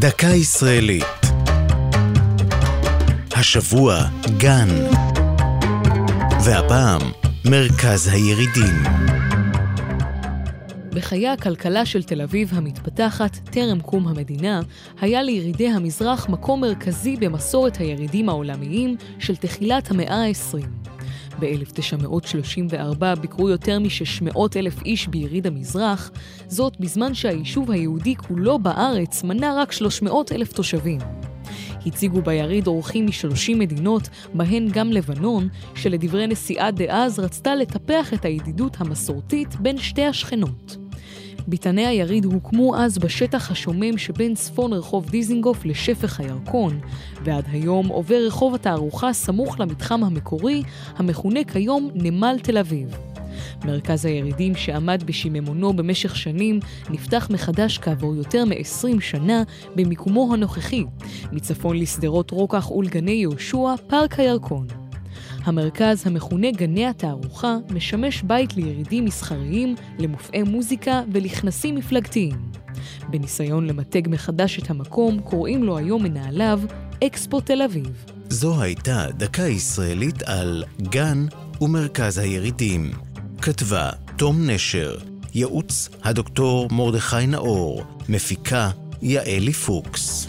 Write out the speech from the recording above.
דקה ישראלית. השבוע גן. והפעם מרכז הירידים. בחיי הכלכלה של תל אביב המתפתחת, טרם קום המדינה, היה לירידי המזרח מקום מרכזי במסורת הירידים העולמיים של תחילת המאה ה-20. ב-1934 ביקרו יותר מ-600 אלף איש ביריד המזרח, זאת בזמן שהיישוב היהודי כולו בארץ מנה רק 300 אלף תושבים. הציגו ביריד אורחים מ-30 מדינות, בהן גם לבנון, שלדברי נשיאה דאז רצתה לטפח את הידידות המסורתית בין שתי השכנות. ביתני היריד הוקמו אז בשטח השומם שבין צפון רחוב דיזינגוף לשפך הירקון, ועד היום עובר רחוב התערוכה סמוך למתחם המקורי, המכונה כיום נמל תל אביב. מרכז הירידים שעמד בשיממונו במשך שנים, נפתח מחדש כעבור יותר מ-20 שנה במיקומו הנוכחי, מצפון לשדרות רוקח ולגני יהושע, פארק הירקון. המרכז המכונה גני התערוכה משמש בית לירידים מסחריים, למופעי מוזיקה ולכנסים מפלגתיים. בניסיון למתג מחדש את המקום, קוראים לו היום מנהליו אקספו תל אביב. זו הייתה דקה ישראלית על גן ומרכז הירידים. כתבה תום נשר, ייעוץ הדוקטור מרדכי נאור, מפיקה יעלי פוקס.